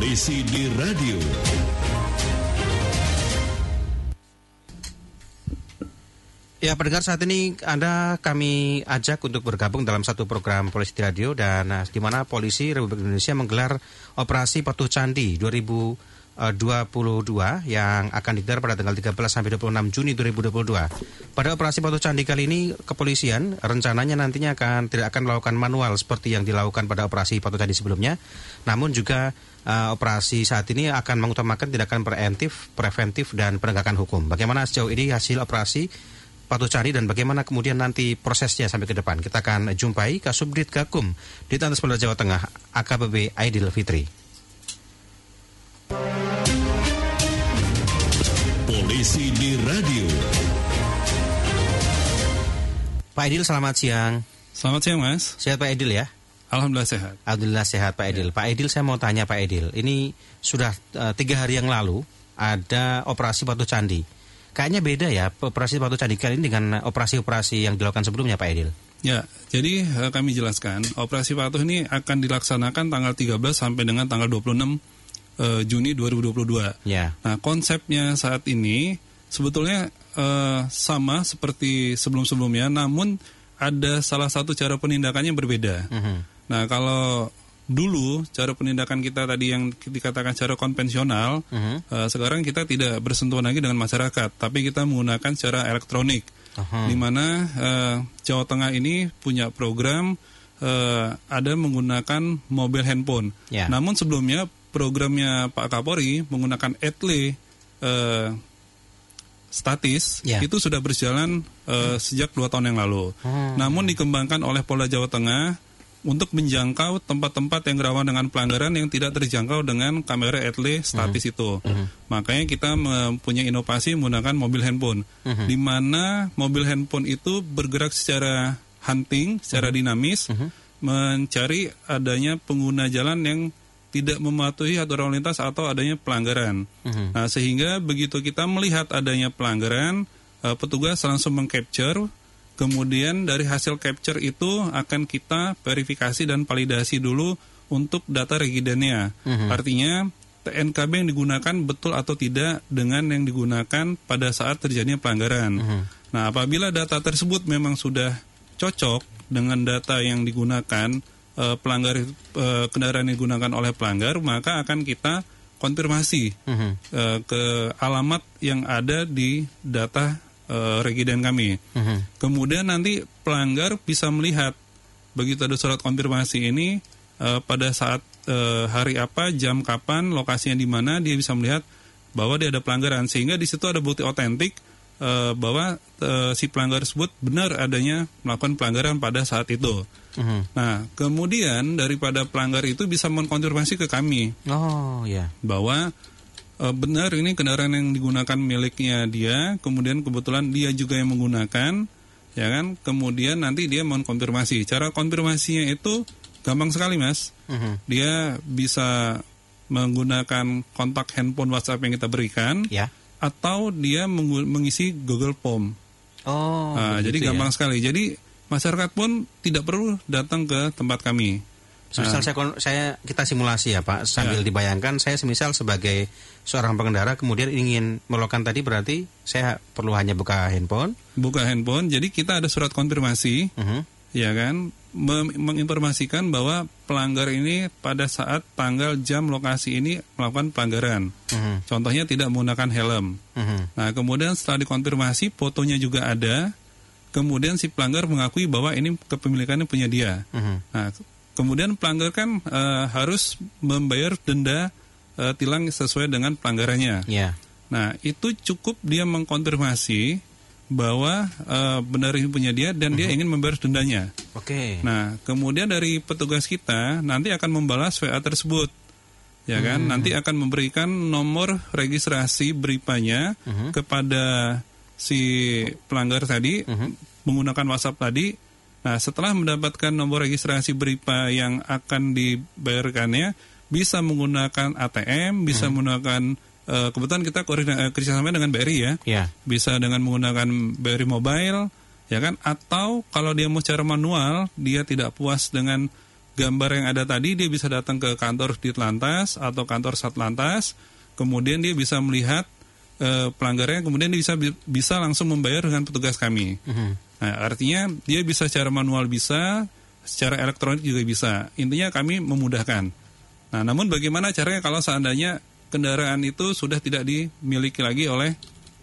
Polisi di Radio. Ya, pendengar saat ini Anda kami ajak untuk bergabung dalam satu program Polisi di Radio dan uh, di mana Polisi Republik Indonesia menggelar Operasi Patuh Candi 2022 yang akan digelar pada tanggal 13 sampai 26 Juni 2022. Pada operasi Patuh Candi kali ini kepolisian rencananya nantinya akan tidak akan melakukan manual seperti yang dilakukan pada operasi Patuh Candi sebelumnya, namun juga uh, operasi saat ini akan mengutamakan tindakan preventif, preventif dan penegakan hukum. Bagaimana sejauh ini hasil operasi Patuh Cari dan bagaimana kemudian nanti prosesnya sampai ke depan. Kita akan jumpai Kasubdit Gakum di Tantas Polda Jawa Tengah AKBP Aidil Fitri. Polisi di Radio. Pak Aidil selamat siang. Selamat siang Mas. Sehat Pak Aidil ya? Alhamdulillah sehat. Alhamdulillah sehat Pak Aidil. Pak Aidil saya mau tanya Pak Aidil. Ini sudah uh, tiga hari yang lalu ada operasi Patuh Candi. Kayaknya beda ya operasi Patuh Candi kali ini dengan operasi-operasi yang dilakukan sebelumnya Pak Aidil. Ya, jadi eh, kami jelaskan operasi patuh ini akan dilaksanakan tanggal 13 sampai dengan tanggal 26 eh, Juni 2022. Ya. Nah, konsepnya saat ini sebetulnya eh, sama seperti sebelum-sebelumnya, namun ada salah satu cara penindakannya yang berbeda. Mhm. Nah, kalau dulu cara penindakan kita tadi yang dikatakan cara konvensional, Mhm. eh, sekarang kita tidak bersentuhan lagi dengan masyarakat, tapi kita menggunakan cara elektronik. Aha. Di mana eh, Jawa Tengah ini punya program eh, ada menggunakan mobil handphone. Ya. Namun sebelumnya programnya Pak Kapolri menggunakan etle eh, statis Ya. itu sudah berjalan eh, sejak dua tahun yang lalu. Hmm. Namun dikembangkan oleh Polda Jawa Tengah untuk menjangkau tempat-tempat yang rawan dengan pelanggaran yang tidak terjangkau dengan kamera etle statis itu. Makanya kita mempunyai inovasi menggunakan mobil handphone, di mana mobil handphone itu bergerak secara hunting, secara dinamis, mencari adanya pengguna jalan yang tidak mematuhi aturan lalu lintas atau adanya pelanggaran. Nah, sehingga begitu kita melihat adanya pelanggaran, eh, petugas langsung mengcapture Kemudian dari hasil capture itu akan kita verifikasi dan validasi dulu untuk data regidennya. Artinya TNKB yang digunakan betul atau tidak dengan yang digunakan pada saat terjadinya pelanggaran. Nah, apabila data tersebut memang sudah cocok dengan data yang digunakan eh, pelanggar eh, kendaraan yang digunakan oleh pelanggar, maka akan kita konfirmasi Mhm. eh, ke alamat yang ada di data eh, regiden kami. Mhm. Kemudian nanti pelanggar bisa melihat begitu ada surat konfirmasi ini eh, pada saat eh, hari apa, jam kapan, lokasinya di mana dia bisa melihat bahwa dia ada pelanggaran sehingga di situ ada bukti otentik eh, bahwa eh, si pelanggar tersebut benar adanya melakukan pelanggaran pada saat itu. Mhm. Nah, kemudian daripada pelanggar itu bisa mengkonfirmasi ke kami Oh ya. bahwa e, benar ini kendaraan yang digunakan miliknya dia, kemudian kebetulan dia juga yang menggunakan, ya kan? Kemudian nanti dia mohon konfirmasi. Cara konfirmasinya itu gampang sekali, Mas. Mhm. Dia bisa menggunakan kontak handphone WhatsApp yang kita berikan Ya. atau dia mengisi Google Form. Oh. Nah, jadi ya. gampang sekali. Jadi masyarakat pun tidak perlu datang ke tempat kami. Semisal saya, kon- saya kita simulasi ya Pak, sambil Ya. dibayangkan saya semisal sebagai seorang pengendara kemudian ingin melakukan tadi berarti saya perlu hanya buka handphone. Buka handphone, jadi kita ada surat konfirmasi. Mhm. ya kan mem- menginformasikan bahwa pelanggar ini pada saat tanggal jam lokasi ini melakukan pelanggaran. Mhm. Contohnya tidak menggunakan helm. Mhm. Nah, kemudian setelah dikonfirmasi fotonya juga ada. Kemudian si pelanggar mengakui bahwa ini kepemilikannya punya dia. Mhm. Nah, ke- kemudian pelanggar kan eh, harus membayar denda eh, tilang sesuai dengan pelanggarannya. Ya. Nah, itu cukup dia mengkonfirmasi bahwa eh, benar ini punya dia dan dia ingin membayar dendanya. Oke. Nah, kemudian dari petugas kita nanti akan membalas WA tersebut. Ya kan? Nanti akan memberikan nomor registrasi beripanya kepada si pelanggar tadi menggunakan WhatsApp tadi. Nah, setelah mendapatkan nomor registrasi beripa yang akan dibayarkannya bisa menggunakan ATM, bisa menggunakan eh, kebetulan kita koordinasi kerjasama dengan BRI ya Ya. bisa dengan menggunakan BRI Mobile, ya kan? Atau kalau dia mau secara manual, dia tidak puas dengan gambar yang ada tadi dia bisa datang ke kantor Ditlantas atau kantor Satlantas, kemudian dia bisa melihat eh, pelanggarannya, kemudian dia bisa bisa langsung membayar dengan petugas kami. Mhm. Nah, artinya dia bisa secara manual bisa, secara elektronik juga bisa. Intinya kami memudahkan. Nah, namun bagaimana caranya kalau seandainya kendaraan itu sudah tidak dimiliki lagi oleh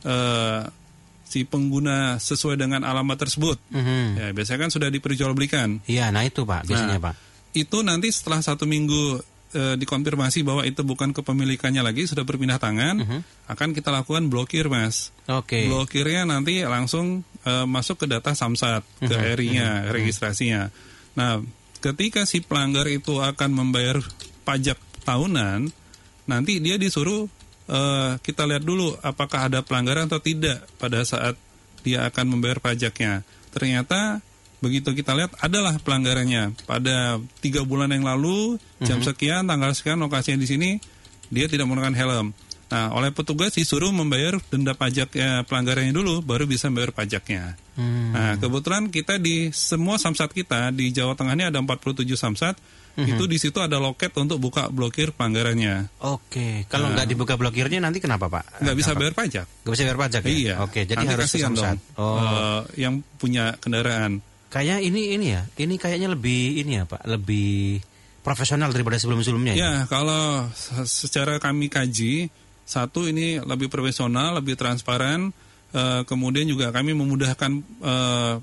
eh, si pengguna sesuai dengan alamat tersebut? Mhm. Ya, biasanya kan sudah diperjualbelikan. Iya, nah itu Pak, biasanya Nah, Pak. Itu nanti setelah satu minggu eh, dikonfirmasi bahwa itu bukan kepemilikannya lagi, sudah berpindah tangan, akan kita lakukan blokir, Mas. Oke. Blokirnya nanti langsung eh, masuk ke data Samsat, ke RI-nya, registrasinya. Nah, ketika si pelanggar itu akan membayar pajak tahunan, nanti dia disuruh eh, kita lihat dulu apakah ada pelanggaran atau tidak pada saat dia akan membayar pajaknya. Ternyata begitu kita lihat adalah pelanggarannya pada tiga bulan yang lalu jam sekian tanggal sekian lokasinya di sini dia tidak menggunakan helm. Nah, oleh petugas disuruh membayar denda pajak ya, pelanggarannya dulu, baru bisa membayar pajaknya. Hmm. Nah, kebetulan kita di semua samsat kita di Jawa Tengah ini ada 47 samsat, itu di situ ada loket untuk buka blokir pelanggarannya. Oke, kalau nggak dibuka blokirnya nanti kenapa Pak? Nggak bisa bayar pajak. Nggak bisa bayar pajak ya? Iya. Oke, jadi Nanti harus Samsat. dong, Oh, eh, yang punya kendaraan. kayaknya ini ini ya, ini kayaknya lebih ini ya Pak, lebih profesional daripada sebelum-sebelumnya ya. Ya, kalau se- secara kami kaji, satu ini lebih profesional, lebih transparan, eh, kemudian juga kami memudahkan eh,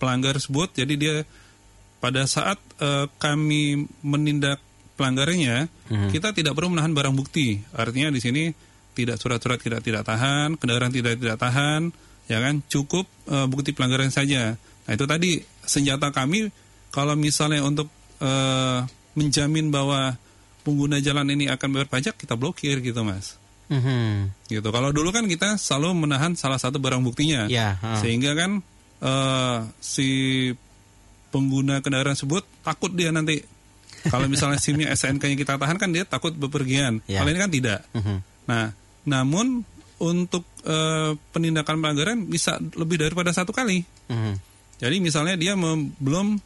pelanggar tersebut, jadi dia pada saat eh, kami menindak pelanggarannya, kita tidak perlu menahan barang bukti. Artinya di sini tidak surat-surat tidak tidak tahan, kendaraan tidak tidak tahan, ya kan, cukup eh, bukti pelanggaran saja. Nah itu tadi senjata kami kalau misalnya untuk eh, menjamin bahwa pengguna jalan ini akan bayar pajak kita blokir gitu mas. Mhm. gitu. Kalau dulu kan kita selalu menahan salah satu barang buktinya. Ya, ha. sehingga kan eh, si pengguna kendaraan tersebut takut dia nanti. Kalau misalnya SIM-nya SNK-nya kita tahan kan dia takut bepergian. Kalau ini kan tidak. Mhm. nah namun untuk eh, penindakan pelanggaran bisa lebih daripada satu kali. Mhm. jadi misalnya dia mem- belum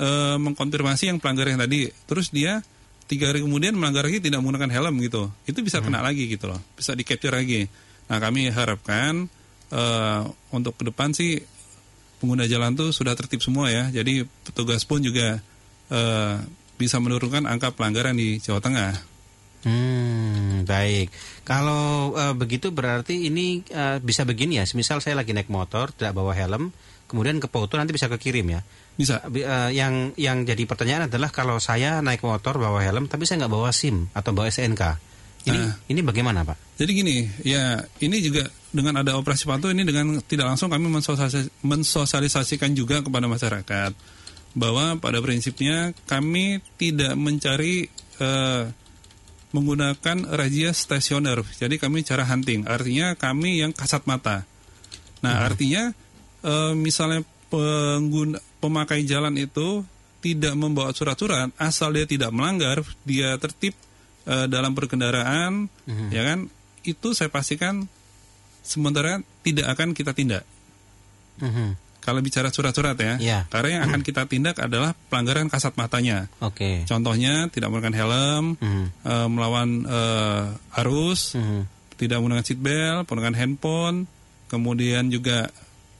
eh, mengkonfirmasi yang pelanggar yang tadi, terus dia tiga hari kemudian melanggar lagi tidak menggunakan helm gitu, itu bisa kena lagi gitu loh, bisa di capture lagi. Nah kami harapkan eh, untuk ke depan sih pengguna jalan tuh sudah tertib semua ya, jadi petugas pun juga eh, bisa menurunkan angka pelanggaran di Jawa Tengah. Hmm, baik. Kalau eh, begitu berarti ini eh, bisa begini ya. Misal saya lagi naik motor tidak bawa helm, kemudian ke foto nanti bisa kekirim ya. Bisa. Bi- eh, yang yang jadi pertanyaan adalah kalau saya naik motor bawa helm tapi saya nggak bawa SIM atau bawa SNK. Ini Nah. ini bagaimana Pak? Jadi gini, ya ini juga dengan ada operasi patuh ini dengan tidak langsung kami mensosialis- mensosialisasikan juga kepada masyarakat bahwa pada prinsipnya kami tidak mencari eh, menggunakan razia stasioner. Jadi kami cara hunting, artinya kami yang kasat mata. Nah, artinya eh, misalnya pengguna pemakai jalan itu tidak membawa surat-surat asal dia tidak melanggar, dia tertib eh, dalam berkendaraan, ya kan? Itu saya pastikan sementara tidak akan kita tindak. Mhm. Kalau bicara surat-surat ya, Iya. karena yang akan kita tindak adalah pelanggaran kasat matanya. Oke. Contohnya tidak menggunakan helm, Mhm. eh, melawan eh, arus, Mhm. tidak menggunakan seat belt, menggunakan handphone, kemudian juga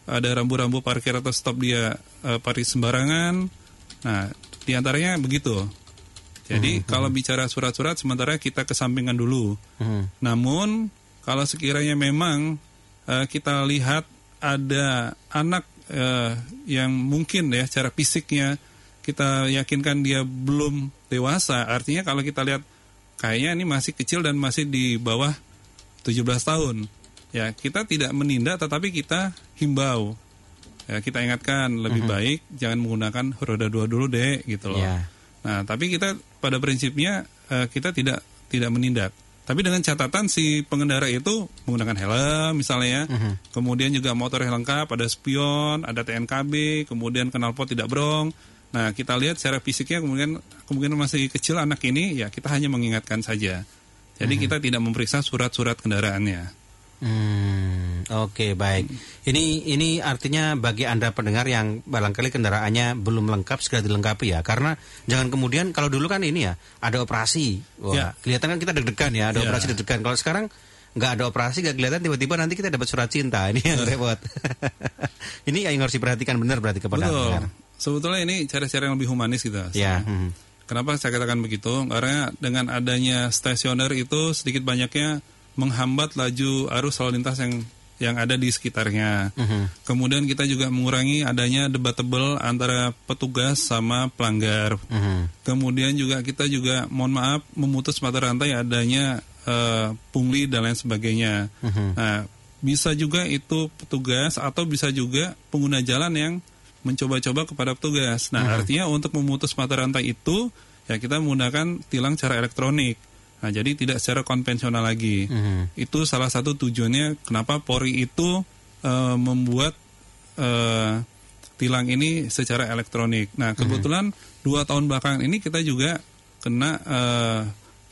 ada rambu-rambu parkir atau stop dia eh, parkir sembarangan. Nah, di antaranya begitu. Jadi kalau bicara surat-surat sementara kita kesampingkan dulu. Mhm. Namun kalau sekiranya memang eh, kita lihat ada anak eh, yang mungkin ya secara fisiknya kita yakinkan dia belum dewasa, artinya kalau kita lihat kayaknya ini masih kecil dan masih di bawah 17 tahun. Ya, kita tidak menindak tetapi kita himbau. Ya, kita ingatkan lebih baik jangan menggunakan roda dua dulu deh gitu loh. Ya. Nah, tapi kita pada prinsipnya eh, kita tidak tidak menindak. Tapi dengan catatan si pengendara itu menggunakan helm misalnya ya. Kemudian juga motor yang lengkap, ada spion, ada TNKB, kemudian knalpot tidak brong. Nah, kita lihat secara fisiknya kemudian kemungkinan masih kecil anak ini ya kita hanya mengingatkan saja. Jadi kita tidak memeriksa surat-surat kendaraannya. Hmm, oke baik. Ini ini artinya bagi anda pendengar yang barangkali kendaraannya belum lengkap segera dilengkapi ya. Karena jangan kemudian kalau dulu kan ini ya ada operasi, wah Ya. kelihatan kan kita deg-degan ya, ada Ya. operasi deg-degan. Kalau sekarang nggak ada operasi, nggak kelihatan tiba-tiba nanti kita dapat surat cinta. Ini yang repot. ini yang harus diperhatikan benar berarti kepada Betul. pendengar. Sebetulnya ini cara-cara yang lebih humanis gitu. Ya. hmm. Kenapa saya katakan begitu? Karena dengan adanya stasioner itu sedikit banyaknya menghambat laju arus lalu lintas yang yang ada di sekitarnya. Mhm. Kemudian kita juga mengurangi adanya debatable antara petugas sama pelanggar. Mhm. Kemudian juga kita juga mohon maaf memutus mata rantai adanya eh, pungli dan lain sebagainya. Mhm. Nah, bisa juga itu petugas atau bisa juga pengguna jalan yang mencoba-coba kepada petugas. Nah, artinya untuk memutus mata rantai itu ya kita menggunakan tilang cara elektronik. Nah, jadi tidak secara konvensional lagi. Mhm. Itu salah satu tujuannya kenapa Polri itu eh, membuat eh, tilang ini secara elektronik. Nah, kebetulan dua tahun belakangan ini kita juga kena eh,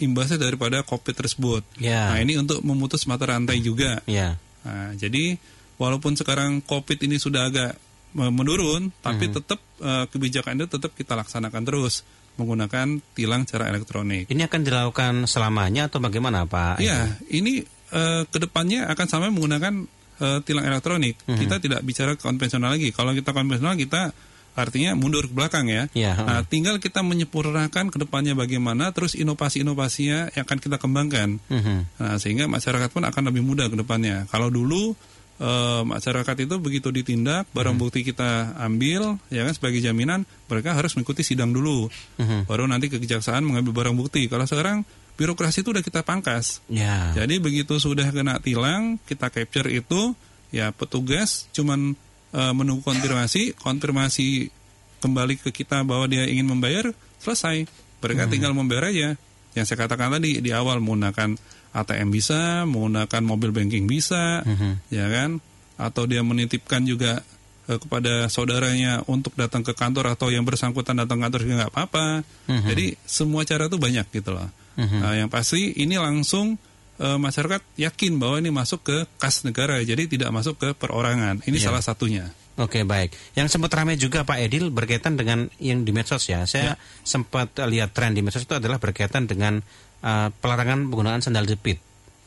imbasnya daripada COVID tersebut. Ya. Nah, ini untuk memutus mata rantai juga. Ya. Nah, jadi walaupun sekarang COVID ini sudah agak menurun, tapi Mhm. tetap eh, kebijakan itu tetap kita laksanakan terus menggunakan tilang cara elektronik. Ini akan dilakukan selamanya atau bagaimana Pak? Iya, ini eh, ke depannya akan sampai menggunakan eh, tilang elektronik. Mhm. Kita tidak bicara konvensional lagi. Kalau kita konvensional kita artinya mundur ke belakang ya. Iya, Nah, tinggal kita menyempurnakan ke depannya bagaimana, terus inovasi-inovasinya yang akan kita kembangkan. Mhm. Nah, sehingga masyarakat pun akan lebih mudah ke depannya. Kalau dulu eh, masyarakat itu begitu ditindak, barang Hmm. bukti kita ambil, ya kan sebagai jaminan, mereka harus mengikuti sidang dulu. Mhm. Baru nanti ke kejaksaan mengambil barang bukti. Kalau sekarang birokrasi itu udah kita pangkas. Ya. Jadi begitu sudah kena tilang, kita capture itu, ya petugas cuman eh, menunggu konfirmasi, konfirmasi kembali ke kita bahwa dia ingin membayar, selesai. Mereka tinggal membayar aja. Yang saya katakan tadi di awal menggunakan ATM bisa, menggunakan mobil banking bisa, ya kan? Atau dia menitipkan juga eh, kepada saudaranya untuk datang ke kantor atau yang bersangkutan datang ke kantor juga nggak apa-apa. Jadi semua cara itu banyak gitu loh. Nah, yang pasti ini langsung eh, masyarakat yakin bahwa ini masuk ke kas negara, jadi tidak masuk ke perorangan. Ini Iya. salah satunya. Oke baik. Yang sempat ramai juga Pak Edil berkaitan dengan yang di medsos ya. Saya sempat lihat tren di medsos itu adalah berkaitan dengan uh, pelarangan penggunaan sandal jepit.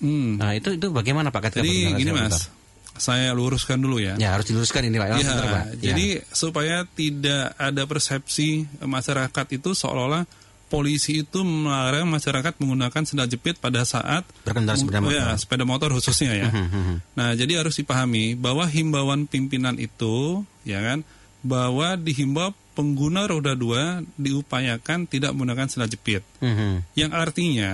Hmm. Nah itu itu bagaimana Pak? Ketika Jadi gini sandal mas, saya luruskan dulu ya. Ya harus diluruskan ini Pak. Ya, sebentar, Pak. Ya. jadi supaya tidak ada persepsi masyarakat itu seolah-olah polisi itu melarang masyarakat menggunakan sendal jepit pada saat Berkendara sepeda motor. Ya, sepeda motor khususnya ya. Mhm. Nah, jadi harus dipahami bahwa himbauan pimpinan itu, ya kan, bahwa dihimbau pengguna roda dua diupayakan tidak menggunakan sendal jepit. Mhm. Yang artinya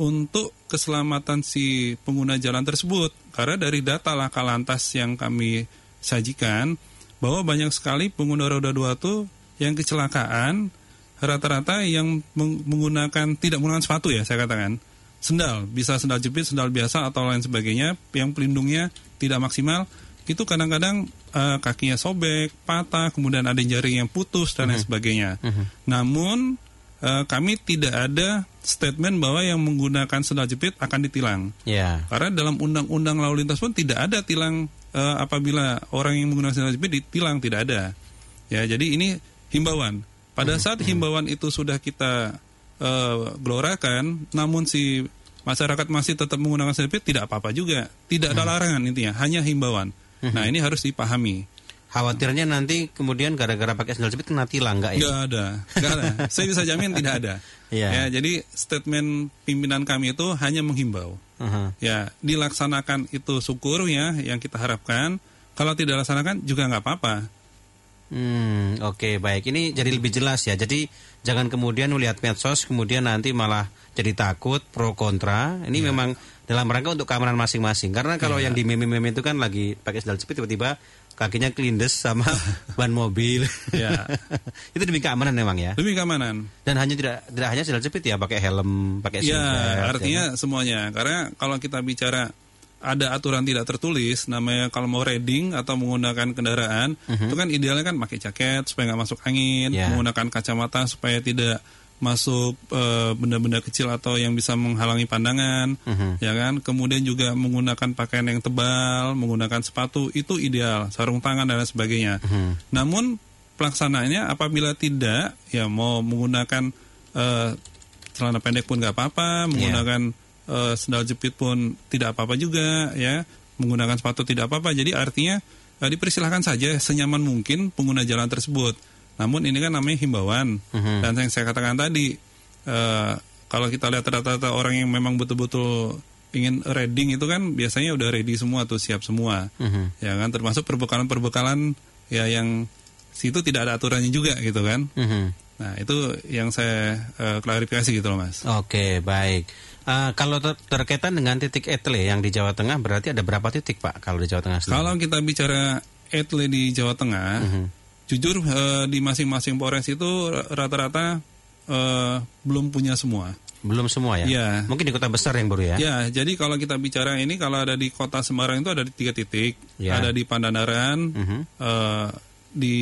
untuk keselamatan si pengguna jalan tersebut, karena dari data laka lantas yang kami sajikan, bahwa banyak sekali pengguna roda dua itu yang kecelakaan rata-rata yang meng- menggunakan tidak menggunakan sepatu ya saya katakan sendal bisa sendal jepit sendal biasa atau lain sebagainya yang pelindungnya tidak maksimal itu kadang-kadang eh, kakinya sobek patah kemudian ada jari yang putus dan lain sebagainya namun eh, kami tidak ada statement bahwa yang menggunakan sendal jepit akan ditilang Ya. karena dalam undang-undang lalu lintas pun tidak ada tilang eh, apabila orang yang menggunakan sandal jepit ditilang tidak ada. Ya, jadi ini himbauan. Pada saat himbauan itu sudah kita eh, gelorakan, namun si masyarakat masih tetap menggunakan sandal jepit tidak apa-apa juga. Tidak ada larangan intinya, hanya himbauan. Nah, ini harus dipahami. Khawatirnya nanti kemudian gara-gara pakai sandal jepit kena tilang nggak ya? Enggak ada, enggak ada. Saya bisa jamin tidak ada. Iya. Ya, jadi statement pimpinan kami itu hanya menghimbau. Mhm. Ya, dilaksanakan itu syukur ya yang kita harapkan. Kalau tidak dilaksanakan juga nggak apa-apa. Hmm, oke baik. Ini jadi lebih jelas ya. Jadi jangan kemudian melihat medsos kemudian nanti malah jadi takut pro kontra. Ini memang dalam rangka untuk keamanan masing-masing. Karena kalau yang di meme-meme itu kan lagi pakai sandal jepit tiba-tiba kakinya kelindes sama ban mobil. Ya. itu demi keamanan memang ya. Demi keamanan. Dan hanya tidak tidak hanya sandal jepit ya, pakai helm, pakai Ya, seatbelt, artinya ya. semuanya. Karena kalau kita bicara ada aturan tidak tertulis, namanya kalau mau riding atau menggunakan kendaraan, itu kan idealnya kan pakai jaket supaya nggak masuk angin, Ya. menggunakan kacamata supaya tidak masuk eh, benda-benda kecil atau yang bisa menghalangi pandangan, Mhm. ya kan. Kemudian juga menggunakan pakaian yang tebal, menggunakan sepatu itu ideal, sarung tangan dan lain sebagainya. Mhm. Namun pelaksanaannya apabila tidak, ya mau menggunakan eh, celana pendek pun nggak apa-apa, menggunakan eh, sendal jepit pun tidak apa-apa juga, ya. Menggunakan sepatu tidak apa-apa. Jadi artinya eh, dipersilahkan saja senyaman mungkin pengguna jalan tersebut. Namun ini kan namanya himbauan. Mhm. Dan yang saya katakan tadi, eh, kalau kita lihat rata-rata orang yang memang betul-betul ingin reading itu kan biasanya udah ready semua tuh siap semua, Mhm. ya kan termasuk perbekalan-perbekalan ya yang situ tidak ada aturannya juga gitu kan. Mhm. Nah itu yang saya eh, klarifikasi gitu loh mas. Oke, baik. Eh, kalau ter- terkaitan dengan titik etle yang di Jawa Tengah berarti ada berapa titik Pak kalau di Jawa Tengah sendiri? Kalau kita bicara etle di Jawa Tengah, Mhm. Jujur eh, di masing-masing Polres itu rata-rata eh, belum punya semua. Belum semua ya? Iya. Mungkin di kota besar yang baru ya? Ya, jadi kalau kita bicara ini, kalau ada di kota Semarang itu ada di tiga titik, Ya. ada di Pandanaran, Mhm. eh, di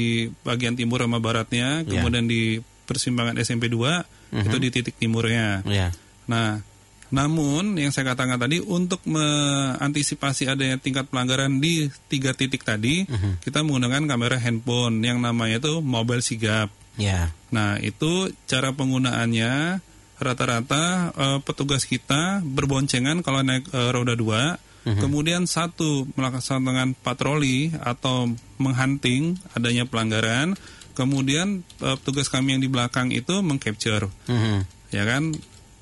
bagian timur sama baratnya, Ya. kemudian di persimpangan SMP 2 Mhm. itu di titik timurnya. Ya. Nah, namun yang saya katakan tadi untuk mengantisipasi adanya tingkat pelanggaran di tiga titik tadi, Mhm. kita menggunakan kamera handphone yang namanya itu mobile sigap. Ya. Nah, itu cara penggunaannya rata-rata eh, petugas kita berboncengan kalau naik eh, roda dua, kemudian satu melaksanakan patroli atau menghunting adanya pelanggaran, kemudian eh, petugas kami yang di belakang itu mengcapture, Mhm. ya kan,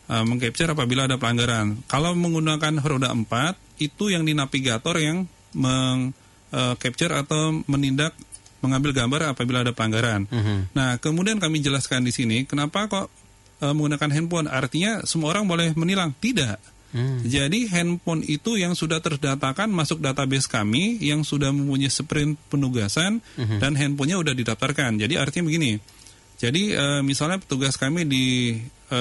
Eh, mengcapture apabila ada pelanggaran. Kalau menggunakan roda empat, itu yang di navigator yang mengcapture atau menindak mengambil gambar apabila ada pelanggaran. Mhm. Nah, kemudian kami jelaskan di sini kenapa kok e, menggunakan handphone. Artinya semua orang boleh menilang? Tidak. Hmm. Jadi handphone itu yang sudah terdatakan masuk database kami yang sudah mempunyai sprint penugasan dan handphonenya udah didaftarkan. Jadi artinya begini. Jadi e, misalnya petugas kami di e,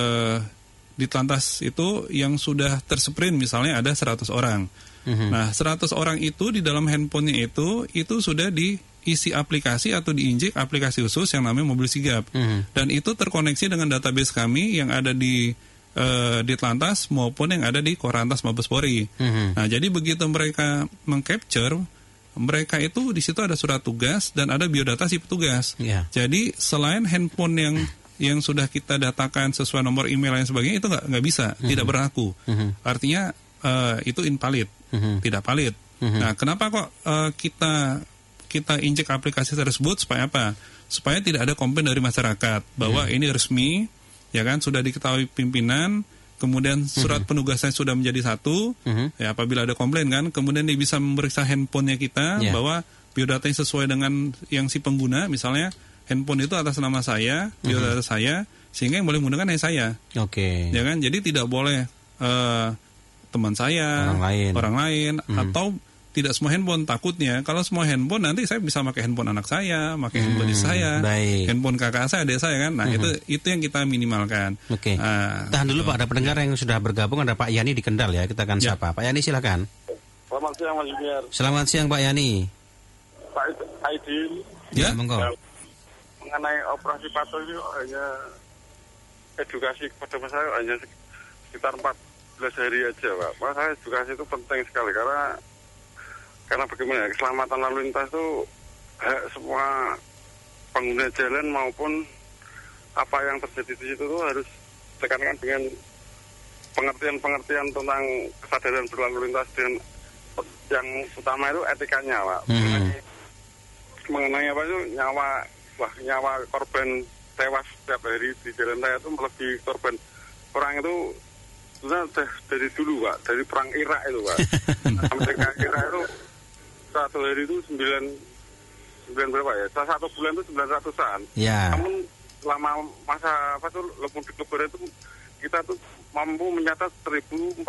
di Telantas itu yang sudah tersprint misalnya ada 100 orang. Nah, 100 orang itu di dalam handphonenya itu itu sudah diisi aplikasi atau diinjek aplikasi khusus yang namanya mobil sigap. Mhm. Dan itu terkoneksi dengan database kami yang ada di eh, di Telantas maupun yang ada di Korantas Mabes Polri. Mhm. Nah, jadi begitu mereka mengcapture mereka itu di situ ada surat tugas dan ada biodata si petugas. Ya. Jadi selain handphone yang yang sudah kita datakan sesuai nomor email dan sebagainya itu nggak nggak bisa, tidak berlaku. Artinya eh, itu invalid, Mhm. tidak valid. Nah, kenapa kok eh, kita kita injek aplikasi tersebut supaya apa? Supaya tidak ada komplain dari masyarakat bahwa ini resmi, ya kan sudah diketahui pimpinan, kemudian surat penugasan sudah menjadi satu, Mhm. ya apabila ada komplain kan, kemudian dia bisa memeriksa handphonenya kita Ya. bahwa biodatanya sesuai dengan yang si pengguna, misalnya handphone itu atas nama saya, biodata saya, sehingga yang boleh menggunakan hanya saya, Oke. ya kan? Jadi tidak boleh eh, teman saya, Orang lain. orang lain, atau tidak semua handphone. Takutnya kalau semua handphone nanti saya bisa pakai handphone anak saya, pakai handphone istri saya, baik. handphone kakak saya, adik saya kan. Nah itu itu yang kita minimalkan. Oke. Nah, Tahan dulu Pak, ada pendengar yang sudah bergabung, ada Pak Yani di Kendal ya, kita akan Ya. sapa. Pak Yani silakan. Selamat siang Mas Junior. Selamat siang Pak Yani. Pak Aidin Ya. monggo. Mengenai operasi patuh ini hanya edukasi kepada masyarakat hanya sekitar 14 hari aja Pak. Maka edukasi itu penting sekali karena karena bagaimana ya, keselamatan lalu lintas itu hak semua pengguna jalan maupun apa yang terjadi di situ tuh harus tekankan dengan pengertian-pengertian tentang kesadaran berlalu lintas dengan yang utama itu etikanya Pak. Hmm. Mengenai, mengenai apa itu nyawa wah nyawa korban tewas setiap hari di jalan raya itu melebihi korban orang itu sebenarnya dari dulu Pak, dari perang Irak itu Pak. Sampai ke Irak itu satu hari itu sembilan sembilan berapa ya? Salah satu bulan itu sembilan ratusan. Ya. Namun selama masa apa tuh mudik lebaran itu kita tuh mampu mencatat 1.400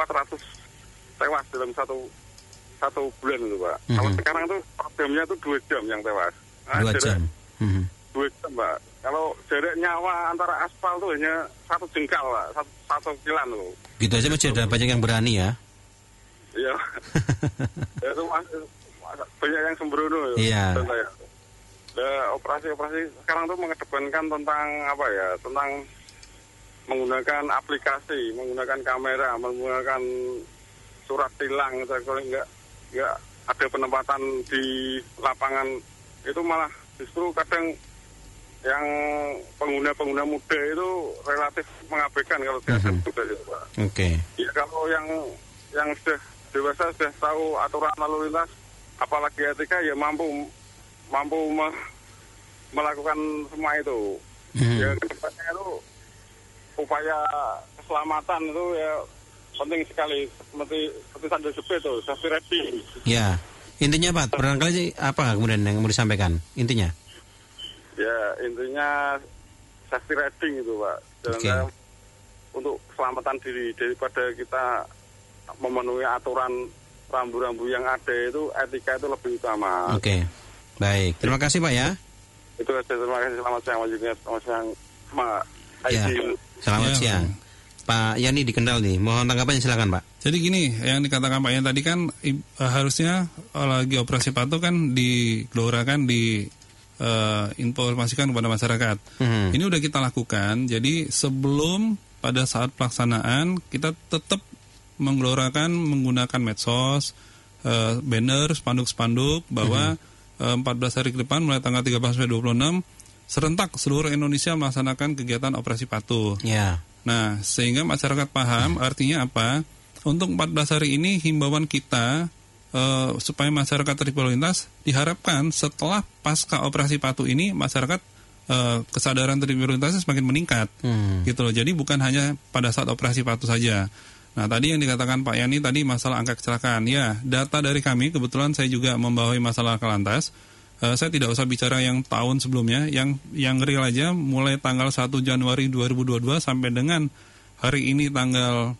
tewas dalam satu satu bulan itu pak. Mhm. Kalau sekarang tuh jamnya tuh dua jam yang tewas. Nah, Dua jam. Mhm. Dua jam pak. Kalau jarak nyawa antara aspal tuh hanya satu jengkal pak, satu, satu kilan tuh. Gitu aja masih ada banyak yang berani ya. Iya. ya, itu banyak yang sembrono ya. Iya. Nah, operasi-operasi sekarang tuh mengedepankan tentang apa ya? Tentang menggunakan aplikasi, menggunakan kamera, menggunakan surat tilang, gitu. kalau nggak nggak ada penempatan di lapangan itu malah justru kadang yang pengguna-pengguna muda itu relatif mengabaikan kalau Mhm. muda itu, Pak. Oke. Ya kalau yang yang sudah dewasa sudah tahu aturan lalu lintas, apalagi etika ya mampu mampu me- melakukan semua itu. Mhm. Ya ke depannya itu upaya keselamatan itu ya penting sekali seperti seperti tanda jepit itu safety riding. Ya. Intinya Pak, barangkali apa kemudian yang mau disampaikan? Intinya. Ya intinya safety riding itu pak. Dan Oke. saya untuk keselamatan diri daripada kita memenuhi aturan rambu-rambu yang ada itu etika itu lebih utama. Oke. Baik. Terima kasih Pak ya. Itu saja terima kasih selamat siang Mas. Selamat siang Pak Ya. Selamat Ya. siang. Pak Yani di Kendal nih. Mohon tanggapannya silakan Pak. Jadi gini, yang dikatakan Pak Yan tadi kan i- eh, harusnya lagi operasi patuh kan digelorakan di eh, informasikan kepada masyarakat. Mhm. Ini udah kita lakukan. Jadi sebelum pada saat pelaksanaan kita tetap menggelorakan menggunakan medsos, eh, banner, spanduk-spanduk bahwa eh, 14 hari ke depan mulai tanggal 13 sampai 26 serentak seluruh Indonesia melaksanakan kegiatan operasi patuh. Ya. Nah, sehingga masyarakat paham artinya apa? Untuk 14 hari ini himbauan kita eh, supaya masyarakat tertib lalu lintas diharapkan setelah pasca operasi patuh ini masyarakat eh, kesadaran tertib lalu lintasnya semakin meningkat. Hmm. Gitu loh. Jadi bukan hanya pada saat operasi patuh saja. Nah, tadi yang dikatakan Pak Yani tadi masalah angka kecelakaan. Ya, data dari kami kebetulan saya juga membawahi masalah kelantas. Eh, saya tidak usah bicara yang tahun sebelumnya, yang yang real aja mulai tanggal 1 Januari 2022 sampai dengan hari ini tanggal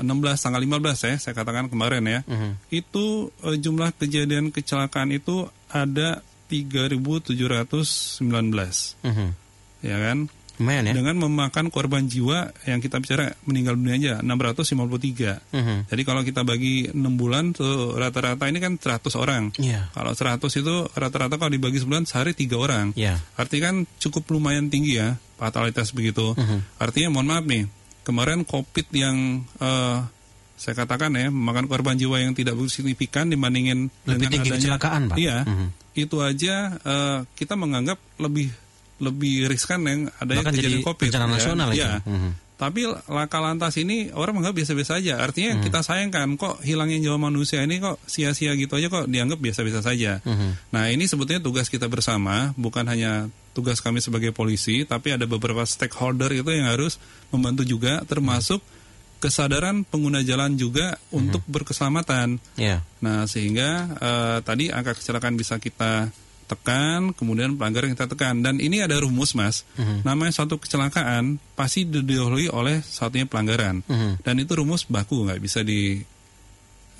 16 tanggal 15 ya, saya katakan kemarin ya. Mhm. Itu eh, jumlah kejadian kecelakaan itu ada 3719. Mhm. Ya kan? Lumayan ya. Dengan memakan korban jiwa yang kita bicara meninggal dunia aja 653. Mhm. Jadi kalau kita bagi 6 bulan tuh rata-rata ini kan 100 orang. Iya. Kalau 100 itu rata-rata kalau dibagi sebulan sehari 3 orang. Ya. Artinya kan cukup lumayan tinggi ya fatalitas begitu. Mhm. Artinya mohon maaf nih, kemarin COVID yang eh, saya katakan ya memakan korban jiwa yang tidak begitu signifikan dibandingin Lebih dengan tinggi adanya- kecelakaan, Pak. Iya, Mhm. itu aja eh, kita menganggap lebih lebih riskan yang adanya Bahkan kejadian jadi COVID. bencana ya. nasional itu. Iya. Mhm. Tapi laka lantas ini orang menganggap biasa-biasa saja. Artinya Hmm. kita sayangkan kok hilangnya nyawa manusia ini kok sia-sia gitu aja kok dianggap biasa-biasa saja. Mhm. Nah ini sebetulnya tugas kita bersama, bukan hanya tugas kami sebagai polisi, tapi ada beberapa stakeholder itu yang harus membantu juga, termasuk kesadaran pengguna jalan juga untuk berkeselamatan. Ya. Nah sehingga eh, tadi angka kecelakaan bisa kita tekan, kemudian pelanggaran kita tekan. Dan ini ada rumus mas, Mhm. namanya suatu kecelakaan pasti didahului oleh satunya pelanggaran. Mhm. Dan itu rumus baku, nggak bisa di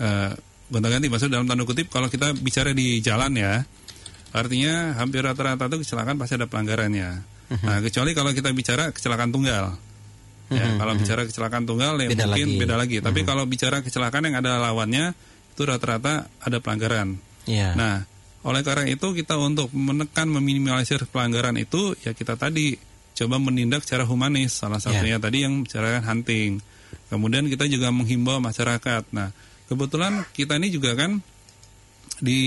eh, gonta-ganti. Maksudnya dalam tanda kutip kalau kita bicara di jalan ya, artinya hampir rata-rata itu kecelakaan pasti ada pelanggarannya. Mhm. Nah kecuali kalau kita bicara kecelakaan tunggal. Ya, Mhm, kalau bicara kecelakaan tunggal ya Beda mungkin lagi. beda lagi. Tapi Mhm. kalau bicara kecelakaan yang ada lawannya itu rata-rata ada pelanggaran. Ya. Nah, oleh karena itu kita untuk menekan meminimalisir pelanggaran itu ya kita tadi coba menindak secara humanis. Salah satunya tadi yang bicarakan hunting. Kemudian kita juga menghimbau masyarakat. Nah, kebetulan kita ini juga kan di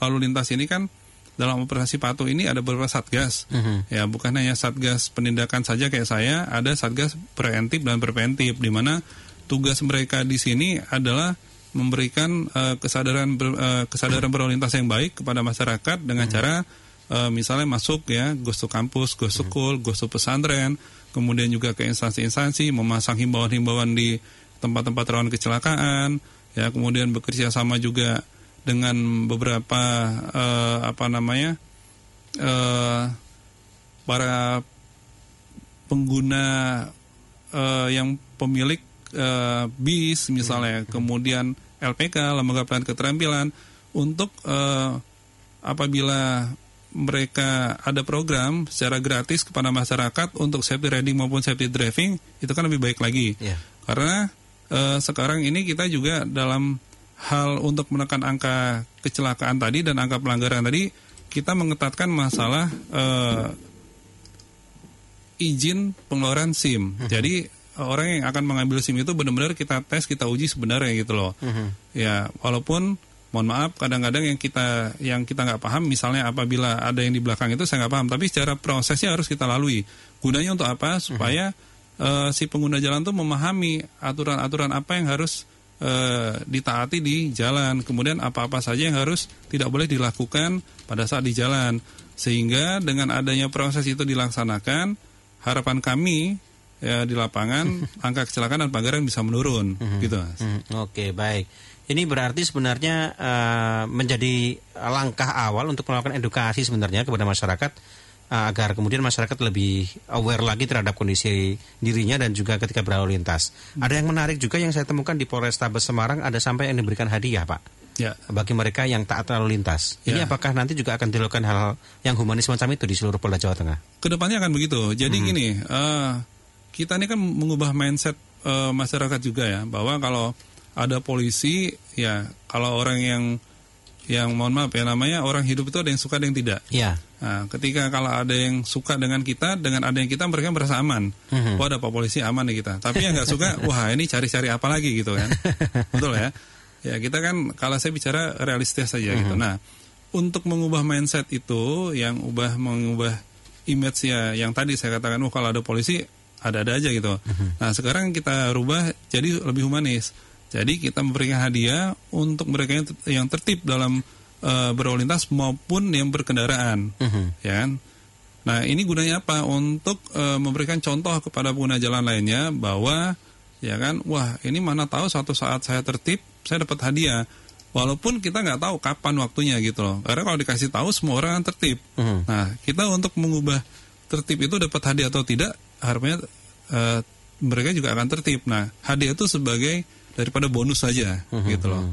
lalu lintas ini kan dalam operasi patuh ini ada beberapa satgas. Mhm. Ya, bukan hanya satgas penindakan saja kayak saya, ada satgas preventif dan preventif di mana tugas mereka di sini adalah memberikan eh, kesadaran ber- eh, kesadaran berlalu lintas yang baik kepada masyarakat dengan cara eh, misalnya masuk ya to kampus, ghost to school, ghost to pesantren, kemudian juga ke instansi-instansi memasang himbauan-himbauan di tempat-tempat rawan kecelakaan, ya kemudian bekerja sama juga dengan beberapa eh, apa namanya eh, para pengguna eh, yang pemilik eh, bis misalnya, kemudian LPK lembaga pelatihan keterampilan untuk eh, apabila mereka ada program secara gratis kepada masyarakat untuk safety riding maupun safety driving itu kan lebih baik lagi Ya. karena eh, sekarang ini kita juga dalam hal untuk menekan angka kecelakaan tadi dan angka pelanggaran tadi kita mengetatkan masalah eh, izin pengeluaran SIM. Jadi orang yang akan mengambil SIM itu benar-benar kita tes, kita uji sebenarnya gitu loh. Ya, walaupun mohon maaf kadang-kadang yang kita yang kita nggak paham misalnya apabila ada yang di belakang itu saya nggak paham. Tapi secara prosesnya harus kita lalui. Gunanya untuk apa? Supaya eh, si pengguna jalan tuh memahami aturan-aturan apa yang harus eh, ditaati di jalan. Kemudian apa-apa saja yang harus tidak boleh dilakukan pada saat di jalan. Sehingga dengan adanya proses itu dilaksanakan harapan kami ya di lapangan angka kecelakaan dan pelanggaran bisa menurun gitu Mas. Hmm, Oke, baik. Ini berarti sebenarnya eh, menjadi langkah awal untuk melakukan edukasi sebenarnya kepada masyarakat eh, agar kemudian masyarakat lebih aware lagi terhadap kondisi dirinya dan juga ketika berlalu lintas. Ada yang menarik juga yang saya temukan di Polrestabes Semarang ada sampai yang diberikan hadiah, Pak. Ya. Bagi mereka yang taat lalu lintas. Ini Ya. apakah nanti juga akan dilakukan hal yang humanis macam itu di seluruh Polda Jawa Tengah? Ke depannya akan begitu. Jadi Hmm. gini, eh, kita ini kan mengubah mindset eh, masyarakat juga ya, bahwa kalau ada polisi, ya kalau orang yang yang mohon maaf ya namanya orang hidup itu ada yang suka ada yang tidak. Ya. Nah, ketika kalau ada yang suka dengan kita, dengan ada yang kita mereka merasa aman. Mhm. Wah, ada pak polisi aman nih kita. Tapi yang nggak suka, wah ini cari-cari apa lagi gitu kan? Betul ya? Ya kita kan kalau saya bicara realistis saja gitu. Nah, untuk mengubah mindset itu, yang ubah mengubah image ya, yang tadi saya katakan, oh kalau ada polisi ada-ada aja gitu. Nah sekarang kita rubah jadi lebih humanis. Jadi kita memberikan hadiah untuk mereka yang, yang tertib dalam eh, berlalu lintas maupun yang berkendaraan, ya kan? Nah ini gunanya apa? Untuk eh, memberikan contoh kepada pengguna jalan lainnya bahwa ya kan, wah ini mana tahu suatu saat saya tertib, saya dapat hadiah. Walaupun kita nggak tahu kapan waktunya gitu loh. Karena kalau dikasih tahu semua orang tertib. Mhm. Nah kita untuk mengubah tertib itu dapat hadiah atau tidak, harapannya eh, mereka juga akan tertib. Nah hadiah itu sebagai daripada bonus saja gitu loh.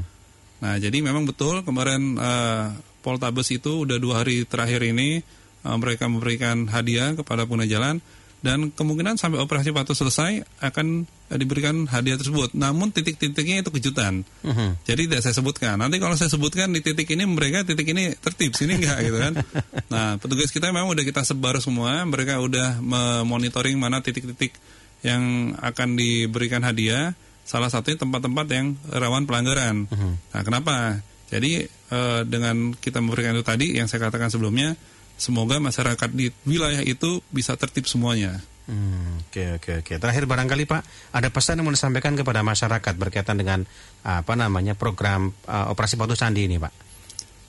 Nah jadi memang betul kemarin eh, Poltabes itu udah dua hari terakhir ini eh, mereka memberikan hadiah kepada pengguna jalan dan kemungkinan sampai operasi patuh selesai akan diberikan hadiah tersebut. Namun titik-titiknya itu kejutan. Mhm. Jadi tidak saya sebutkan. Nanti kalau saya sebutkan di titik ini mereka titik ini tertib, sini enggak gitu kan. Nah, petugas kita memang udah kita sebar semua, mereka udah memonitoring mana titik-titik yang akan diberikan hadiah. Salah satunya tempat-tempat yang rawan pelanggaran. Nah, kenapa? Jadi eh, dengan kita memberikan itu tadi yang saya katakan sebelumnya, semoga masyarakat di wilayah itu bisa tertib semuanya. Hmm, Oke oke oke. Terakhir barangkali Pak, ada pesan yang mau disampaikan kepada masyarakat berkaitan dengan apa namanya program uh, operasi Patuh Candi ini Pak.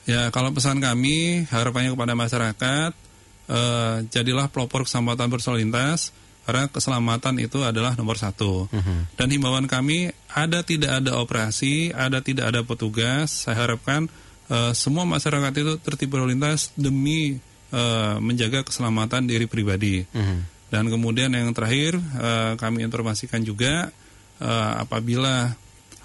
Ya, kalau pesan kami harapannya kepada masyarakat eh, jadilah pelopor keselamatan berlalu lintas karena keselamatan itu adalah nomor satu. Dan himbauan kami ada tidak ada operasi, ada tidak ada petugas, saya harapkan eh, semua masyarakat itu tertib berlalu lintas demi eh, menjaga keselamatan diri pribadi. Dan kemudian yang terakhir eh, kami informasikan juga eh, apabila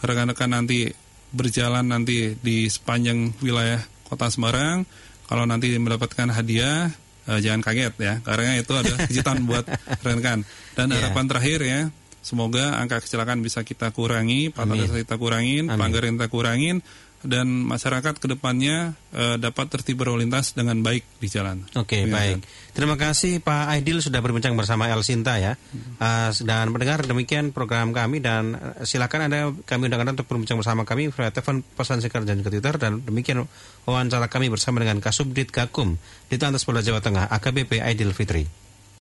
rekan-rekan nanti berjalan nanti di sepanjang wilayah Kota Semarang, kalau nanti mendapatkan hadiah eh, jangan kaget ya, karena itu adalah kejutan buat rekan-rekan. Dan Iya. harapan terakhir ya, semoga angka kecelakaan bisa kita kurangi, fatalitas kita kurangin, pelanggaran kita kurangin, dan masyarakat ke depannya eh, dapat tertib berlalu lintas dengan baik di jalan. Oke Iya, baik. Terima kasih Pak Aidil sudah berbincang bersama El Sinta ya. Uh, dan mendengar demikian program kami dan uh, silakan anda kami undang anda untuk berbincang bersama kami via telepon pesan singkat dan juga Twitter dan demikian wawancara kami bersama dengan Kasubdit Gakum di Lantas Polda Jawa Tengah AKBP Aidil Fitri.